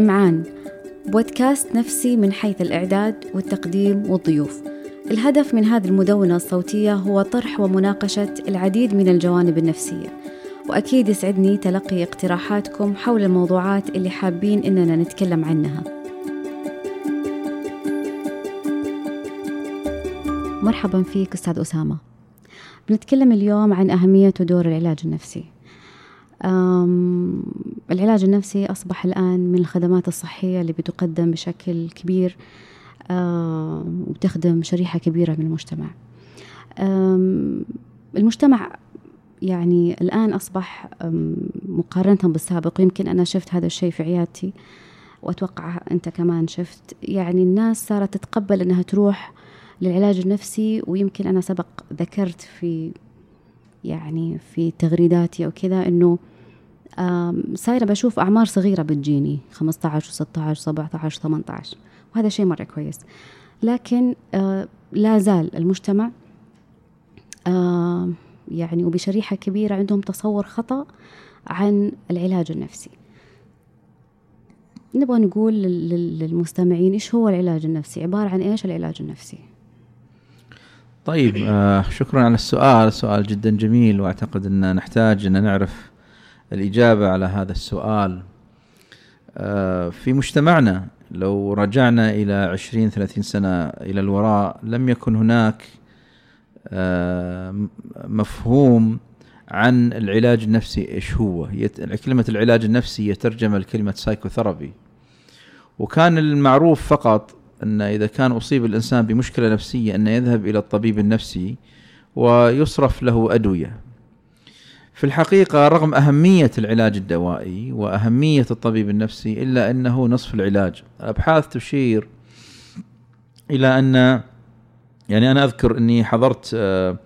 إمعان بودكاست نفسي من حيث الإعداد والتقديم والضيوف. الهدف من هذه المدونة الصوتية هو طرح ومناقشة العديد من الجوانب النفسية وأكيد يسعدني تلقي اقتراحاتكم حول الموضوعات اللي حابين إننا نتكلم عنها. مرحبا فيك أستاذ أسامة. بنتكلم اليوم عن أهمية ودور العلاج النفسي. العلاج النفسي أصبح الآن من الخدمات الصحية اللي بتقدم بشكل كبير وبتخدم شريحة كبيرة من المجتمع. المجتمع يعني الآن أصبح مقارنة بالسابق. يمكن أنا شفت هذا الشيء في عيادتي وأتوقع أنت كمان شفت. يعني الناس صارت تتقبل أنها تروح للعلاج النفسي ويمكن أنا سبق ذكرت في يعني في تغريداتي أو كذا أنه صايرة بشوف أعمار صغيرة بتجيني 15 و16 17 18 وهذا شيء مرة كويس. لكن آه لا زال المجتمع يعني وبشريحة كبيرة عندهم تصور خطأ عن العلاج النفسي. نبغى نقول للمستمعين إيش هو العلاج النفسي؟ عبارة عن إيش العلاج النفسي؟ طيب آه شكرا على السؤال. سؤال جدا جميل وأعتقد إن نحتاج إن نعرف الإجابة على هذا السؤال. آه في مجتمعنا لو رجعنا إلى 20 30 سنة إلى الوراء لم يكن هناك آه مفهوم عن العلاج النفسي. إيش هو؟ كلمة العلاج النفسي هي ترجمه لكلمه سايكوثيرابي وكان المعروف فقط أن إذا كان أصيب الإنسان بمشكلة نفسية أن يذهب إلى الطبيب النفسي ويصرف له أدوية. في الحقيقة رغم أهمية العلاج الدوائي وأهمية الطبيب النفسي إلا أنه نصف العلاج. الأبحاث تشير إلى أن يعني أنا أذكر أني حضرت آه،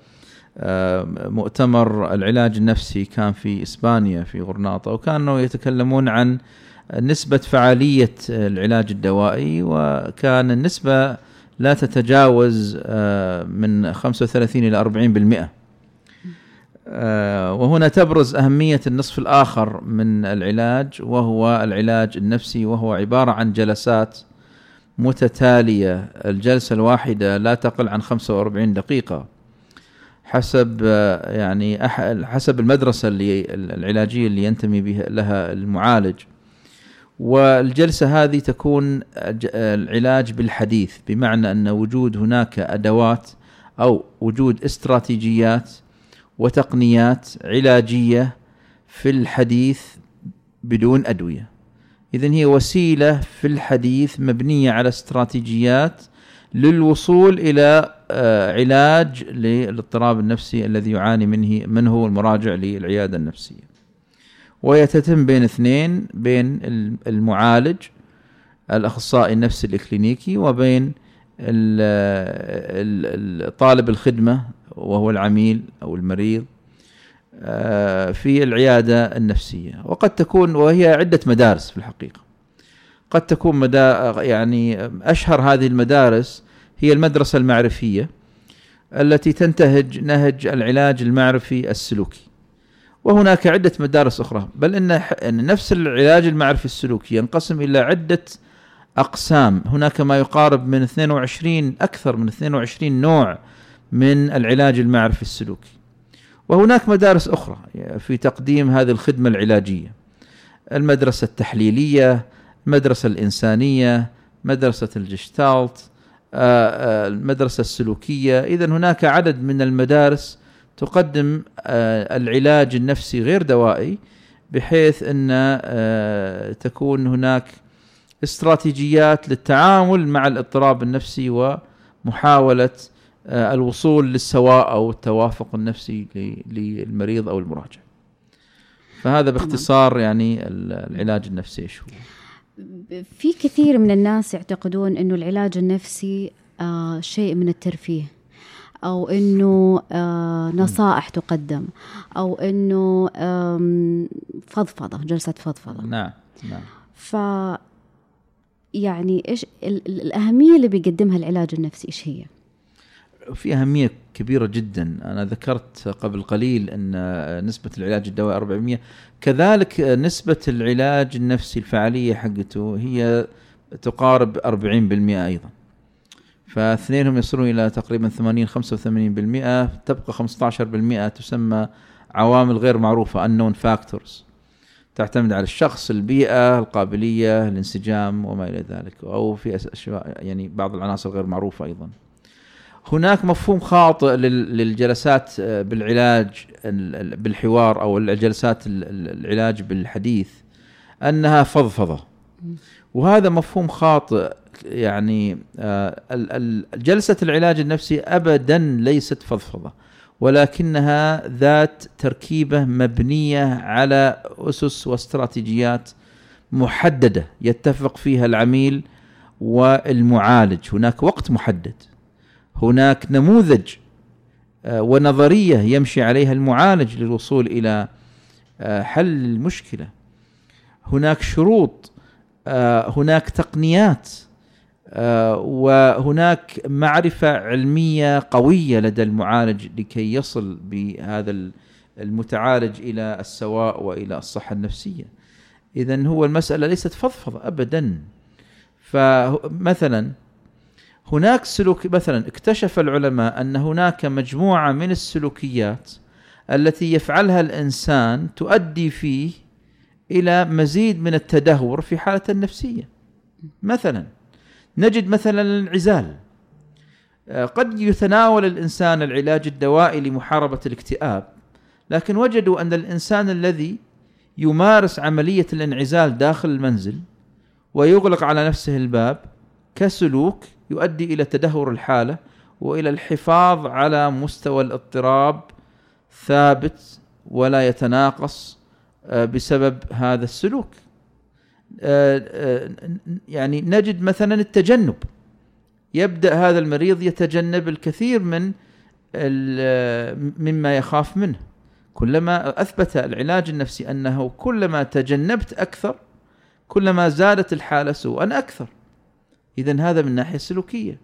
آه، مؤتمر العلاج النفسي كان في إسبانيا في غرناطة وكانوا يتكلمون عن نسبة فعالية العلاج الدوائي وكان النسبة لا تتجاوز آه، من 35 إلى 40% آه، وهنا تبرز أهمية النصف الآخر من العلاج وهو العلاج النفسي وهو عبارة عن جلسات متتالية. الجلسة الواحدة لا تقل عن 45 دقيقة. حسب آه، يعني حسب المدرسة اللي العلاجية اللي ينتمي بها لها المعالج. والجلسة هذه تكون العلاج بالحديث بمعنى أن وجود هناك أدوات أو وجود استراتيجيات وتقنيات علاجية في الحديث بدون أدوية. إذن هي وسيلة في الحديث مبنية على استراتيجيات للوصول إلى آه، علاج للاضطراب النفسي الذي يعاني منه منه المراجع للعيادة النفسية. وهي تتم بين اثنين بين المعالج الأخصائي النفسي الكلينيكي وبين طالب الخدمة وهو العميل أو المريض آه، في العيادة النفسية. وقد تكون وهي عدة مدارس في الحقيقة. قد تكون مدا يعني أشهر هذه المدارس هي المدرسة المعرفية التي تنتهج نهج العلاج المعرفي السلوكي. وهناك عدة مدارس أخرى. بل إن نفس العلاج المعرفي السلوكي ينقسم إلى عدة أقسام. هناك ما يقارب من 22 أكثر من 22 نوع من العلاج المعرفي السلوكي. وهناك مدارس أخرى في تقديم هذه الخدمة العلاجية. المدرسة التحليلية المدرسة الإنسانية مدرسة الجشتالت آه، آه، المدرسة السلوكية. إذا هناك عدد من المدارس تقدم آه، العلاج النفسي غير دوائي بحيث آه، تكون هناك استراتيجيات للتعامل مع الاضطراب النفسي ومحاولة آه، الوصول للسواء أو التوافق النفسي للمريض أو المراجع. فهذا باختصار يعني العلاج النفسي شو في كثير من الناس يعتقدون إنه العلاج النفسي شيء من الترفيه أو إنه آه نصائح تقدم أو إنه فضفضة جلسة فضفضة نعم نعم ف يعني إيش الأهمية اللي بيقدمها العلاج النفسي إيش هي؟ في أهمية كبيرة جدا. أنا ذكرت قبل قليل أن نسبة العلاج الدوائي 400 كذلك نسبة العلاج النفسي الفعالية حقته هي تقارب 40% أيضا. فاثنينهم يصلون إلى تقريبا 80 85% تبقى 15% تسمى عوامل غير معروفة unknown factors. تعتمد على الشخص البيئة القابلية الانسجام وما إلى ذلك. أو في أشياء يعني بعض العناصر غير معروفة أيضا. هناك مفهوم خاطئ للجلسات آه، بالعلاج بالحوار أو الجلسات العلاج بالحديث أنها فضفضة. وهذا مفهوم خاطئ يعني آه، جلسة العلاج النفسي ابدا ليست فضفضة ولكنها ذات تركيبة مبنية على أسس واستراتيجيات محددة يتفق فيها العميل والمعالج. هناك وقت محدد. هناك نموذج آه، ونظرية يمشي عليها المعالج للوصول إلى آه، حل المشكلة. هناك شروط آه، هناك تقنيات وهناك معرفة علمية قوية لدى المعالج لكي يصل بهذا المتعالج إلى السواء وإلى الصحة النفسية. اذا هو المسألة ليست فضفضة ابدا. فمثلا هناك سلوك مثلا اكتشف العلماء أن هناك مجموعة من السلوكيات التي يفعلها الإنسان تؤدي فيه إلى مزيد من التدهور في حالته النفسيه. مثلا نجد مثلا الانعزال آه، قد يتناول الإنسان العلاج الدوائي لمحاربة الاكتئاب لكن وجدوا أن الإنسان الذي يمارس عملية الانعزال داخل المنزل ويغلق على نفسه الباب كسلوك يؤدي إلى تدهور الحالة وإلى الحفاظ على مستوى الاضطراب ثابت ولا يتناقص آه، بسبب هذا السلوك. آه، آه، يعني نجد مثلا التجنب. يبدأ هذا المريض يتجنب الكثير من مما يخاف منه. كلما أثبت العلاج النفسي أنه كلما تجنبت أكثر كلما زادت الحالة سوءا أكثر. إذا هذا من ناحية سلوكية.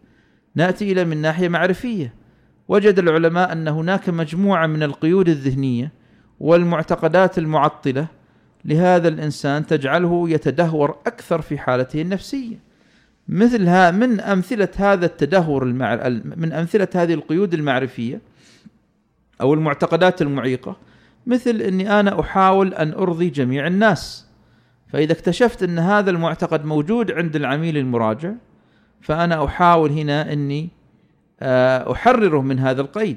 نأتي إلى من ناحية معرفية. وجد العلماء أن هناك مجموعة من القيود الذهنية والمعتقدات المعطلة لهذا الإنسان تجعله يتدهور أكثر في حالته النفسية. مثلها من أمثلة هذا التدهور المع... من أمثلة هذه القيود المعرفية أو المعتقدات المعيقة مثل أني أنا أحاول أن أرضي جميع الناس. فإذا اكتشفت أن هذا المعتقد موجود عند العميل المراجع فأنا أحاول هنا أني آه، أحرره من هذا القيد.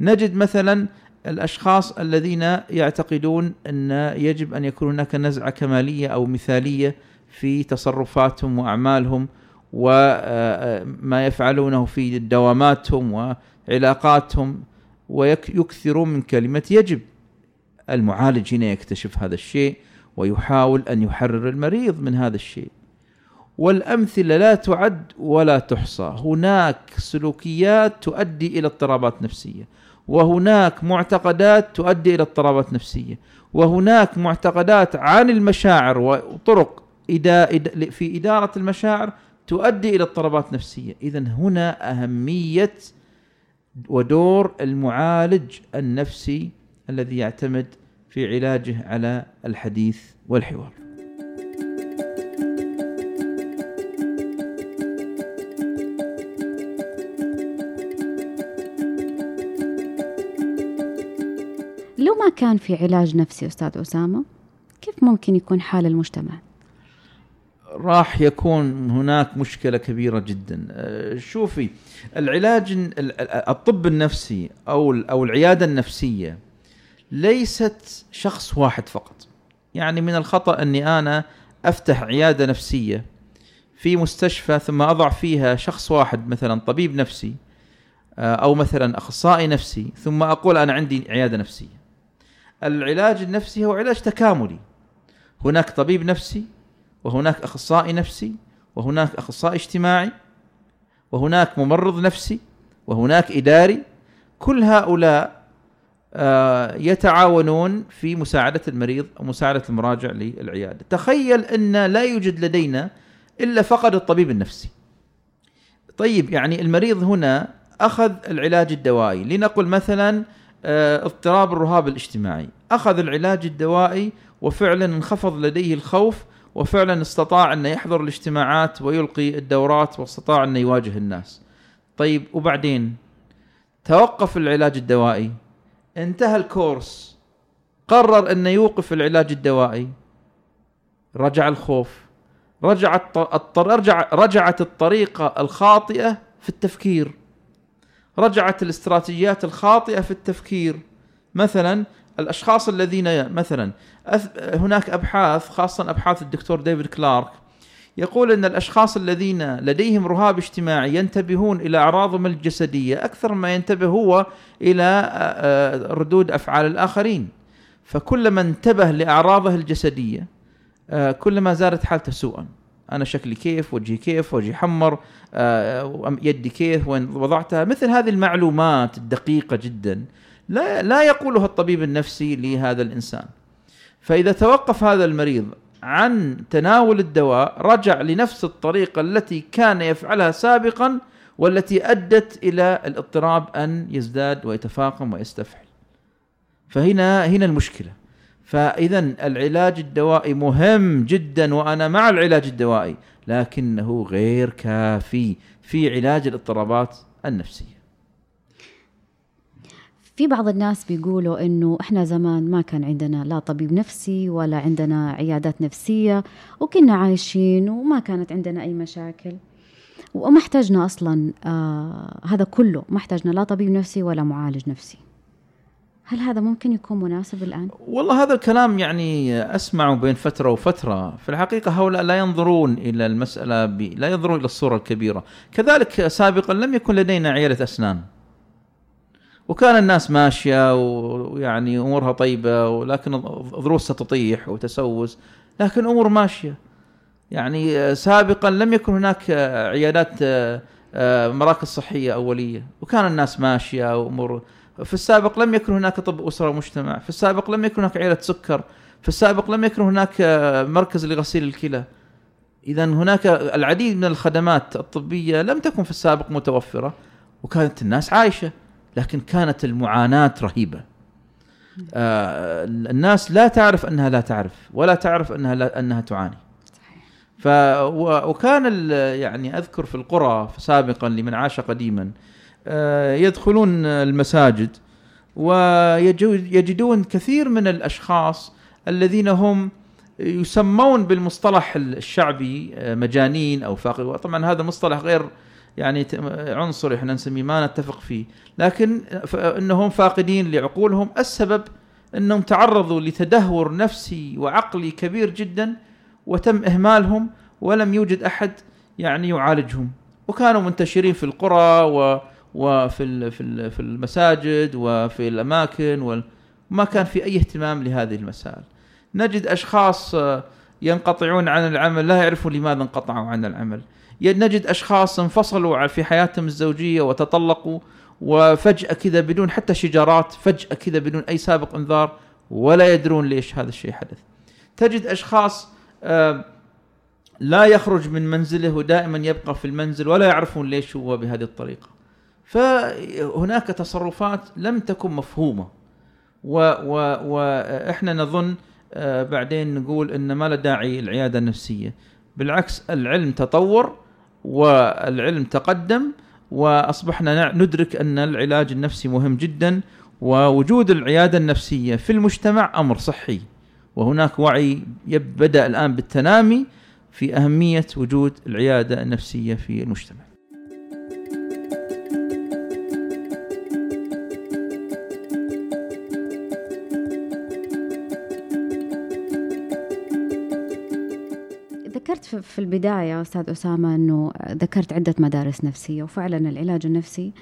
نجد مثلا الأشخاص الذين يعتقدون أن يجب أن يكون هناك نزعة كمالية أو مثالية في تصرفاتهم وأعمالهم وما آه، يفعلونه في دواماتهم وعلاقاتهم ويكثرون من كلمة يجب. المعالج هنا يكتشف هذا الشيء. ويحاول أن يحرر المريض من هذا الشيء. والأمثلة لا تعد ولا تحصى. هناك سلوكيات تؤدي إلى اضطرابات نفسية. وهناك معتقدات تؤدي إلى اضطرابات نفسية. وهناك معتقدات عن المشاعر وطرق في إدارة المشاعر تؤدي إلى اضطرابات نفسية. اذا هنا أهمية ودور المعالج النفسي الذي يعتمد في علاجه على الحديث والحوار. لو ما كان في علاج نفسي أستاذ أسامة كيف ممكن يكون حال المجتمع؟ راح يكون هناك مشكلة كبيرة جدا. أه، شوفي العلاج الطب النفسي أو أو العيادة النفسية ليست شخص واحد فقط. يعني من الخطأ أني أنا أفتح عيادة نفسية في مستشفى ثم أضع فيها شخص واحد مثلا طبيب نفسي آه، أو مثلا أخصائي نفسي ثم أقول أنا عندي عيادة نفسية. العلاج النفسي هو علاج تكاملي. هناك طبيب نفسي وهناك أخصائي نفسي وهناك أخصائي اجتماعي وهناك ممرض نفسي وهناك إداري. كل هؤلاء يتعاونون في مساعدة المريض أو مساعدة المراجع للعيادة. تخيل أن لا يوجد لدينا إلا فقط الطبيب النفسي. طيب يعني المريض هنا أخذ العلاج الدوائي. لنقل مثلا آه، اضطراب الرهاب الاجتماعي. أخذ العلاج الدوائي وفعلا انخفض لديه الخوف وفعلا استطاع أن يحضر الاجتماعات ويلقي الدورات واستطاع أن يواجه الناس. طيب وبعدين؟ توقف العلاج الدوائي. انتهى الكورس. قرر أن يوقف العلاج الدوائي. رجع الخوف. رجعت رجع رجعت الطريقة الخاطئة في التفكير. رجعت الاستراتيجيات الخاطئة في التفكير. مثلا الأشخاص الذين مثلا هناك أبحاث خاصه أبحاث الدكتور ديفيد كلارك يقول إن الأشخاص الذين لديهم رهاب اجتماعي ينتبهون إلى أعراضهم الجسدية أكثر ما ينتبه هو إلى ردود أفعال الآخرين. فكلما انتبه لأعراضه الجسدية كلما زادت حالته سوءا. أنا شكلي كيف؟ وجهي كيف؟ وجهي حمر؟ يدي كيف؟ وين وضعتها؟ مثل هذه المعلومات الدقيقة جدا لا لا يقولها الطبيب النفسي لهذا الإنسان. فإذا توقف هذا المريض عن تناول الدواء رجع لنفس الطريقة التي كان يفعلها سابقا والتي أدت إلى الاضطراب أن يزداد ويتفاقم ويستفحل. فهنا هنا المشكلة. فاذا العلاج الدوائي مهم جدا وأنا مع العلاج الدوائي لكنه غير كافي في علاج الاضطرابات النفسية. في بعض الناس بيقولوا إنه إحنا زمان ما كان عندنا لا طبيب نفسي ولا عندنا عيادات نفسية وكنا عايشين وما كانت عندنا أي مشاكل وما احتاجنا أصلا آه هذا كله ما احتاجنا لا طبيب نفسي ولا معالج نفسي هل هذا ممكن يكون مناسب الآن؟ والله هذا الكلام يعني أسمعه بين فترة وفترة، في الحقيقة هؤلاء لا ينظرون إلى المسألة ب... لا ينظرون إلى الصورة الكبيرة، كذلك سابقا لم يكن لدينا عيادة أسنان. وكان الناس ماشية ويعني أمورها طيبة ولكن ضروسها تطيح وتسوس لكن أمور ماشية. يعني سابقا لم يكن هناك عيادات مراكز صحية أولية وكان الناس ماشية وأمور. في السابق لم يكن هناك طب أسرة ومجتمع في السابق لم يكن هناك عيادة سكر في السابق لم يكن هناك مركز لغسيل الكلى. اذا هناك العديد من الخدمات الطبية لم تكن في السابق متوفرة وكانت الناس عايشة. لكن كانت المعاناة رهيبة. آه الناس لا تعرف أنها لا تعرف ولا تعرف أنها لا أنها تعاني. ف وكان يعني أذكر في القرى سابقا لمن عاش قديما آه يدخلون المساجد ويجدون كثير من الأشخاص الذين هم يسمون بالمصطلح الشعبي آه، مجانين أو فاقد طبعا هذا مصطلح غير يعني عنصري إحنا نسميه ما نتفق فيه. لكن انهم فاقدين لعقولهم. السبب انهم تعرضوا لتدهور نفسي وعقلي كبير جدا وتم إهمالهم ولم يوجد أحد يعني يعالجهم. وكانوا منتشرين في القرى و وفي في المساجد وفي الأماكن وما كان في أي اهتمام لهذه المسائل. نجد أشخاص ينقطعون عن العمل لا يعرفون لماذا انقطعوا عن العمل. نجد أشخاص انفصلوا في حياتهم الزوجية وتطلقوا وفجأة كذا بدون حتى شجارات فجأة كذا بدون أي سابق انذار ولا يدرون ليش هذا الشيء حدث. تجد أشخاص لا يخرج من منزله ودائما يبقى في المنزل ولا يعرفون ليش هو بهذه الطريقة. فهناك تصرفات لم تكن مفهومة. وإحنا نظن آه، بعدين نقول إن ما له داعي العيادة النفسية. بالعكس العلم تطور والعلم تقدم وأصبحنا ندرك أن العلاج النفسي مهم جدا ووجود العيادة النفسية في المجتمع أمر صحي وهناك وعي بدأ الآن بالتنامي في أهمية وجود العيادة النفسية في المجتمع. ذكرت في البداية أستاذ أسامة أنه ذكرت عدة مدارس نفسية وفعلا العلاج النفسي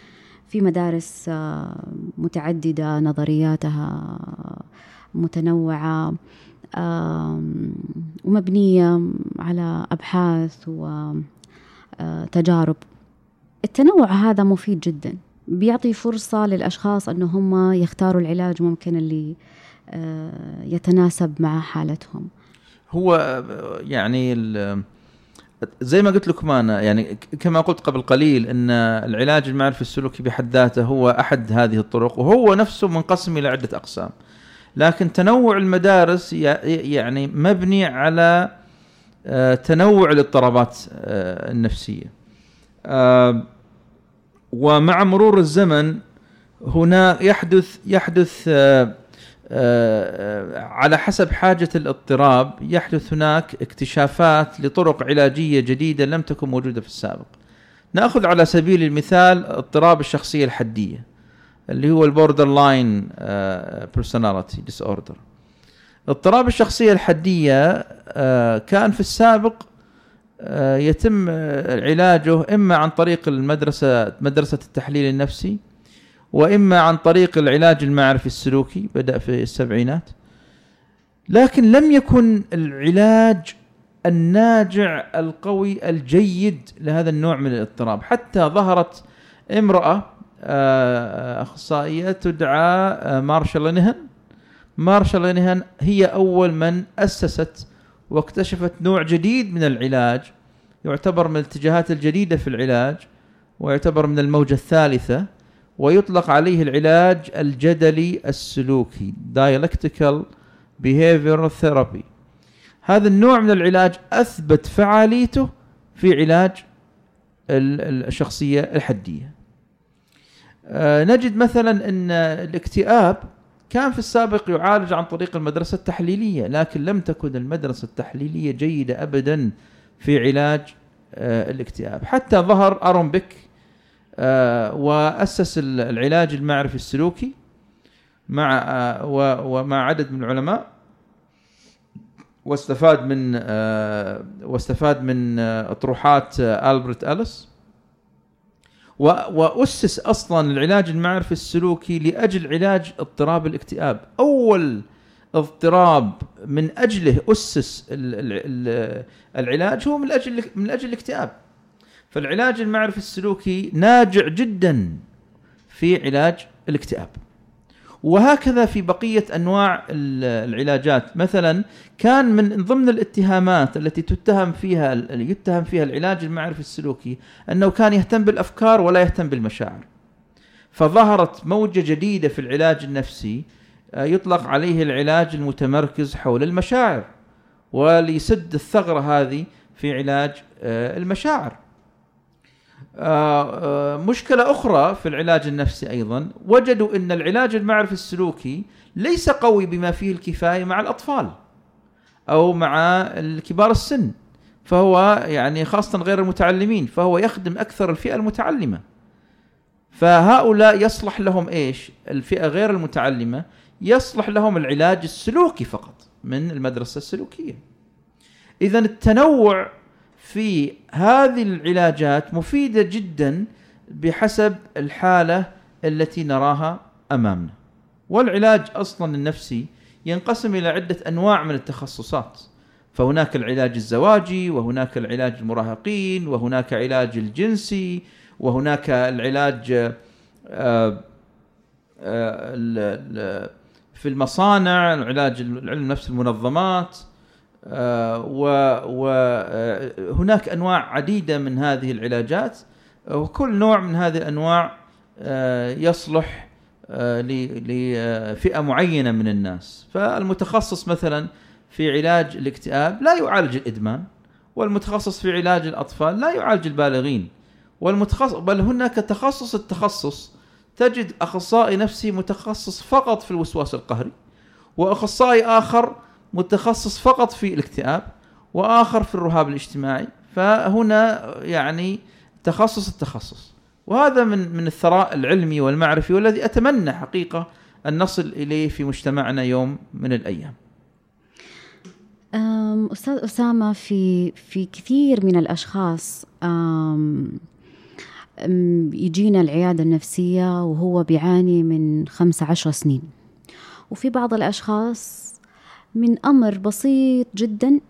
في مدارس آه، متعددة نظرياتها متنوعة ومبنية على أبحاث وتجارب آه، التنوع هذا مفيد جدا بيعطي فرصة للأشخاص أنه هم يختاروا العلاج ممكن اللي آه، يتناسب مع حالتهم. هو يعني زي ما قلت لكم أنا يعني كما قلت قبل قليل إن العلاج المعرفي السلوكي بحد ذاته هو أحد هذه الطرق وهو نفسه منقسم إلى عدة أقسام. لكن تنوع المدارس يعني مبني على آه، تنوع الاضطرابات آه، النفسية. ومع مرور الزمن هنا يحدث يحدث آه، على حسب حاجة الاضطراب يحدث هناك اكتشافات لطرق علاجية جديدة لم تكن موجودة في السابق. نأخذ على سبيل المثال اضطراب الشخصية الحدية اللي هو ال borderline personality disorder اضطراب الشخصية الحدية آه، كان في السابق آه، يتم علاجه إما عن طريق المدرسة مدرسة التحليل النفسي وإما عن طريق العلاج المعرفي السلوكي بدأ في السبعينات لكن لم يكن العلاج الناجع القوي الجيد لهذا النوع من الاضطراب. حتى ظهرت امرأة آه، أخصائية تدعى آه، مارشال نهن مارشال نهن هي أول من أسست واكتشفت نوع جديد من العلاج يعتبر من الاتجاهات الجديدة في العلاج ويعتبر من الموجة الثالثة. ويطلق عليه العلاج الجدلي السلوكي dialectical behavioral therapy. هذا النوع من العلاج أثبت فعاليته في علاج الشخصية الحدية. آه، نجد مثلا إن الاكتئاب كان في السابق يعالج عن طريق المدرسة التحليلية لكن لم تكن المدرسة التحليلية جيدة ابدا في علاج آه، الاكتئاب. حتى ظهر أرون بيك وأسس العلاج المعرفي السلوكي مع آه، ومع عدد من العلماء واستفاد من آه، واستفاد من اطروحات ألبرت أليس. وأسس أصلا العلاج المعرفي السلوكي لأجل علاج اضطراب الاكتئاب. أول اضطراب من أجله أسس العلاج هو من أجل من أجل الاكتئاب. فالعلاج المعرفي السلوكي ناجع جدا في علاج الاكتئاب. وهكذا في بقية أنواع العلاجات. مثلا كان من ضمن الاتهامات التي تتهم فيها يتهم فيها العلاج المعرفي السلوكي أنه كان يهتم بالأفكار ولا يهتم بالمشاعر. فظهرت موجة جديدة في العلاج النفسي آه، يطلق عليه العلاج المتمركز حول المشاعر وليسد الثغرة هذه في علاج آه، المشاعر. مشكلة أخرى في العلاج النفسي أيضا وجدوا أن العلاج المعرفي السلوكي ليس قوي بما فيه الكفاية مع الأطفال أو مع الكبار السن فهو يعني خاصة غير المتعلمين فهو يخدم أكثر الفئة المتعلمة. فهؤلاء يصلح لهم إيش؟ الفئة غير المتعلمة يصلح لهم العلاج السلوكي فقط من المدرسة السلوكية. إذا التنوع في هذه العلاجات مفيدة جدا بحسب الحالة التي نراها أمامنا. والعلاج أصلا النفسي ينقسم إلى عدة أنواع من التخصصات. فهناك العلاج الزواجي وهناك العلاج المراهقين وهناك علاج الجنسي وهناك العلاج آه، آه، في المصانع العلاج العلم نفس المنظمات وهناك أنواع عديدة من هذه العلاجات وكل نوع من هذه الأنواع آه، يصلح آه، لفئه معينة من الناس. فالمتخصص مثلا في علاج الاكتئاب لا يعالج الإدمان والمتخصص في علاج الأطفال لا يعالج البالغين. والمتخصص بل هناك تخصص التخصص تجد أخصائي نفسي متخصص فقط في الوسواس القهري وأخصائي آخر متخصص فقط في الاكتئاب وآخر في الرهاب الاجتماعي. فهنا يعني تخصص التخصص. وهذا من من الثراء العلمي والمعرفي والذي أتمنى حقيقة أن نصل إليه في مجتمعنا يوم من الأيام. أستاذ أسامة في في كثير من الأشخاص يجينا العيادة النفسية وهو بيعاني من 15 سنين. وفي بعض الأشخاص من أمر بسيط جدا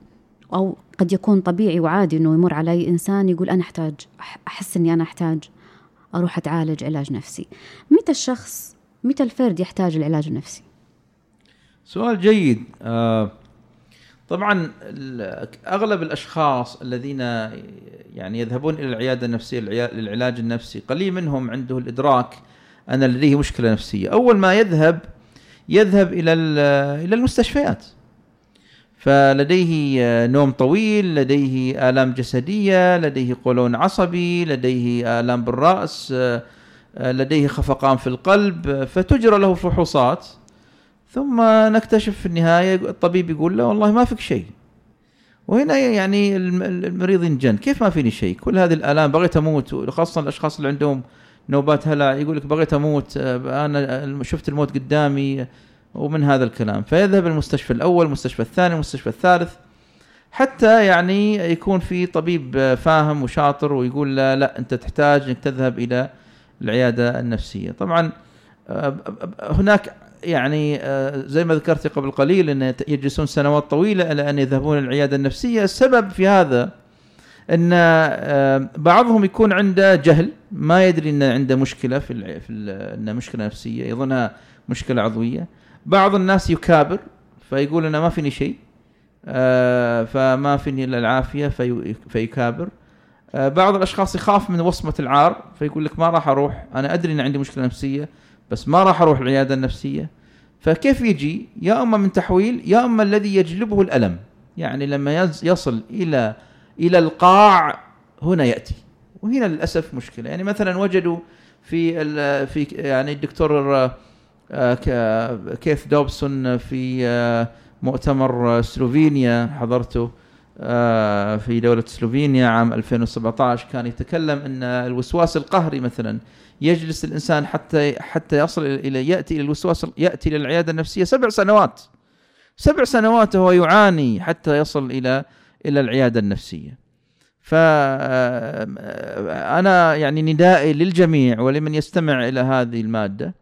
أو قد يكون طبيعي وعادي إنه يمر علي إنسان يقول أنا أحتاج أحس إني أنا أحتاج أروح أتعالج علاج نفسي. متى الشخص متى الفرد يحتاج العلاج النفسي سؤال جيد. آه طبعا أغلب الأشخاص الذين يعني يذهبون إلى العيادة النفسية للعلاج النفسي قليل منهم عنده الإدراك أن لديه مشكلة نفسية. أول ما يذهب يذهب إلى إلى المستشفيات. فلديه نوم طويل لديه آلام جسدية لديه قولون عصبي لديه آلام بالرأس لديه خفقان في القلب فتجرى له فحوصات. ثم نكتشف في النهاية الطبيب يقول له والله ما فيك شيء. وهنا يعني المريض ينجن. كيف ما فيني شيء؟ كل هذه الآلام بغيت أموت. خاصة الأشخاص اللي عندهم نوبات هلع يقول لك بغيت أموت أنا شفت الموت قدامي ومن هذا الكلام. فيذهب المستشفى الأول المستشفى الثاني المستشفى الثالث حتى يعني يكون في طبيب فاهم وشاطر ويقول لا لا أنت تحتاج أنك تذهب إلى العيادة النفسية. طبعا هناك يعني زي ما ذكرت قبل قليل إن يجلسون سنوات طويلة إلى أن يذهبون العيادة النفسية. السبب في هذا إن بعضهم يكون عنده جهل ما يدري إن عنده مشكلة في في إن مشكلة نفسية يظنها مشكلة عضوية. بعض الناس يكابر فيقول أنا ما فيني شيء آه فما فيني إلا العافية في فيكابر. آه بعض الأشخاص يخاف من وصمة العار فيقول لك ما راح أروح أنا أدري إن عندي مشكلة نفسية بس ما راح أروح العيادة النفسية. فكيف يجي؟ يا أما من تحويل يا أما الذي يجلبه الألم. يعني لما يصل إلى إلى القاع هنا يأتي. وهنا للأسف مشكلة. يعني مثلا وجدوا في في يعني الدكتور كيث دوبسون في آه، مؤتمر سلوفينيا حضرته آه، في دولة سلوفينيا عام 2017 كان يتكلم إن الوسواس القهري مثلا يجلس الإنسان حتى حتى يصل إلى يأتي إلى الوسواس يأتي إلى العيادة النفسية سبع سنوات. سبع سنوات وهو يعاني حتى يصل إلى إلى العيادة النفسية. فانا يعني ندائي للجميع ولمن يستمع إلى هذه المادة.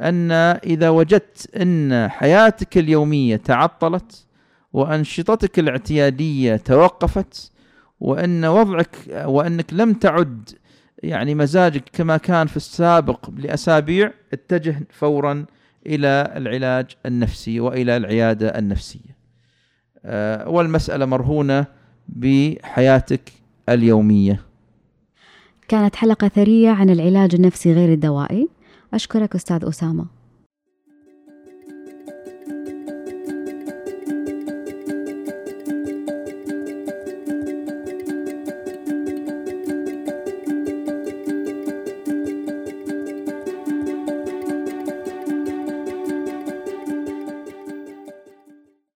أن إذا وجدت أن حياتك اليومية تعطلت وأنشطتك الاعتيادية توقفت وأن وضعك وأنك لم تعد يعني مزاجك كما كان في السابق لأسابيع اتجه فورا إلى العلاج النفسي وإلى العيادة النفسية. آه، والمسألة مرهونة بحياتك اليومية. كانت حلقة ثرية عن العلاج النفسي غير الدوائي. أشكرك أستاذ أسامة.